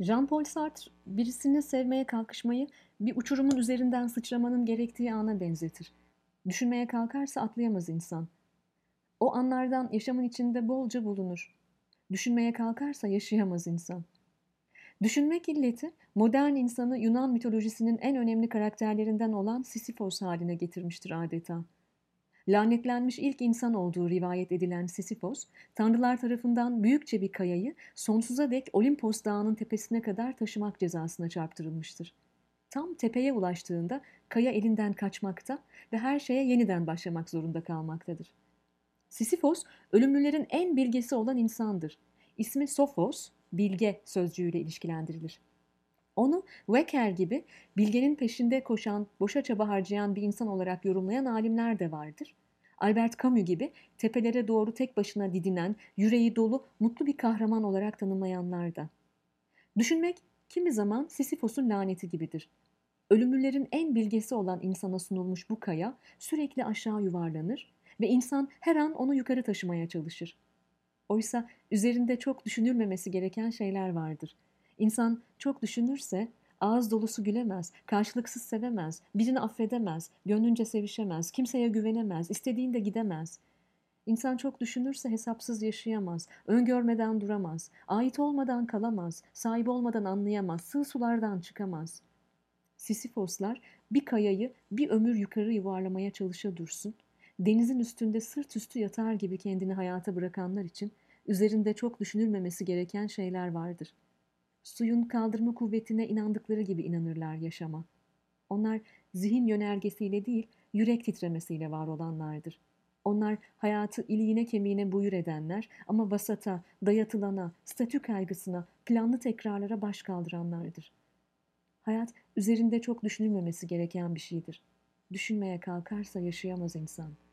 Jean-Paul Sartre birisini sevmeye kalkışmayı bir uçurumun üzerinden sıçramanın gerektiği ana benzetir. Düşünmeye kalkarsa atlayamaz insan. O anlardan yaşamın içinde bolca bulunur. Düşünmeye kalkarsa yaşayamaz insan. Düşünmek illeti modern insanı Yunan mitolojisinin en önemli karakterlerinden olan Sisyphos haline getirmiştir adeta. Lanetlenmiş ilk insan olduğu rivayet edilen Sisyphos, tanrılar tarafından büyükçe bir kayayı sonsuza dek Olimpos dağının tepesine kadar taşımak cezasına çarptırılmıştır. Tam tepeye ulaştığında kaya elinden kaçmakta ve her şeye yeniden başlamak zorunda kalmaktadır. Sisyphos, ölümlülerin en bilgesi olan insandır. İsmi Sophos, bilge sözcüğüyle ilişkilendirilir. Onu Wecker gibi bilgenin peşinde koşan, boşa çaba harcayan bir insan olarak yorumlayan alimler de vardır. Albert Camus gibi tepelere doğru tek başına didinen, yüreği dolu, mutlu bir kahraman olarak tanımlayanlar da. Düşünmek kimi zaman Sisyphos'un laneti gibidir. Ölümlülerin en bilgesi olan insana sunulmuş bu kaya sürekli aşağı yuvarlanır ve insan her an onu yukarı taşımaya çalışır. Oysa üzerinde çok düşünülmemesi gereken şeyler vardır. İnsan çok düşünürse ağız dolusu gülemez, karşılıksız sevemez, birini affedemez, gönlünce sevişemez, kimseye güvenemez, istediğinde gidemez. İnsan çok düşünürse hesapsız yaşayamaz, öngörmeden duramaz, ait olmadan kalamaz, sahip olmadan anlayamaz, sığ sulardan çıkamaz. Sisifoslar bir kayayı bir ömür yukarı yuvarlamaya çalışa dursun, denizin üstünde sırt üstü yatar gibi kendini hayata bırakanlar için üzerinde çok düşünülmemesi gereken şeyler vardır. Suyun kaldırma kuvvetine inandıkları gibi inanırlar yaşama. Onlar zihin yönergesiyle değil, yürek titremesiyle var olanlardır. Onlar hayatı iliğine kemiğine buyur edenler ama vasata, dayatılana, statü kaygısına, planlı tekrarlara baş kaldıranlardır. Hayat üzerinde çok düşünülmemesi gereken bir şeydir. Düşünmeye kalkarsa yaşayamaz insan.''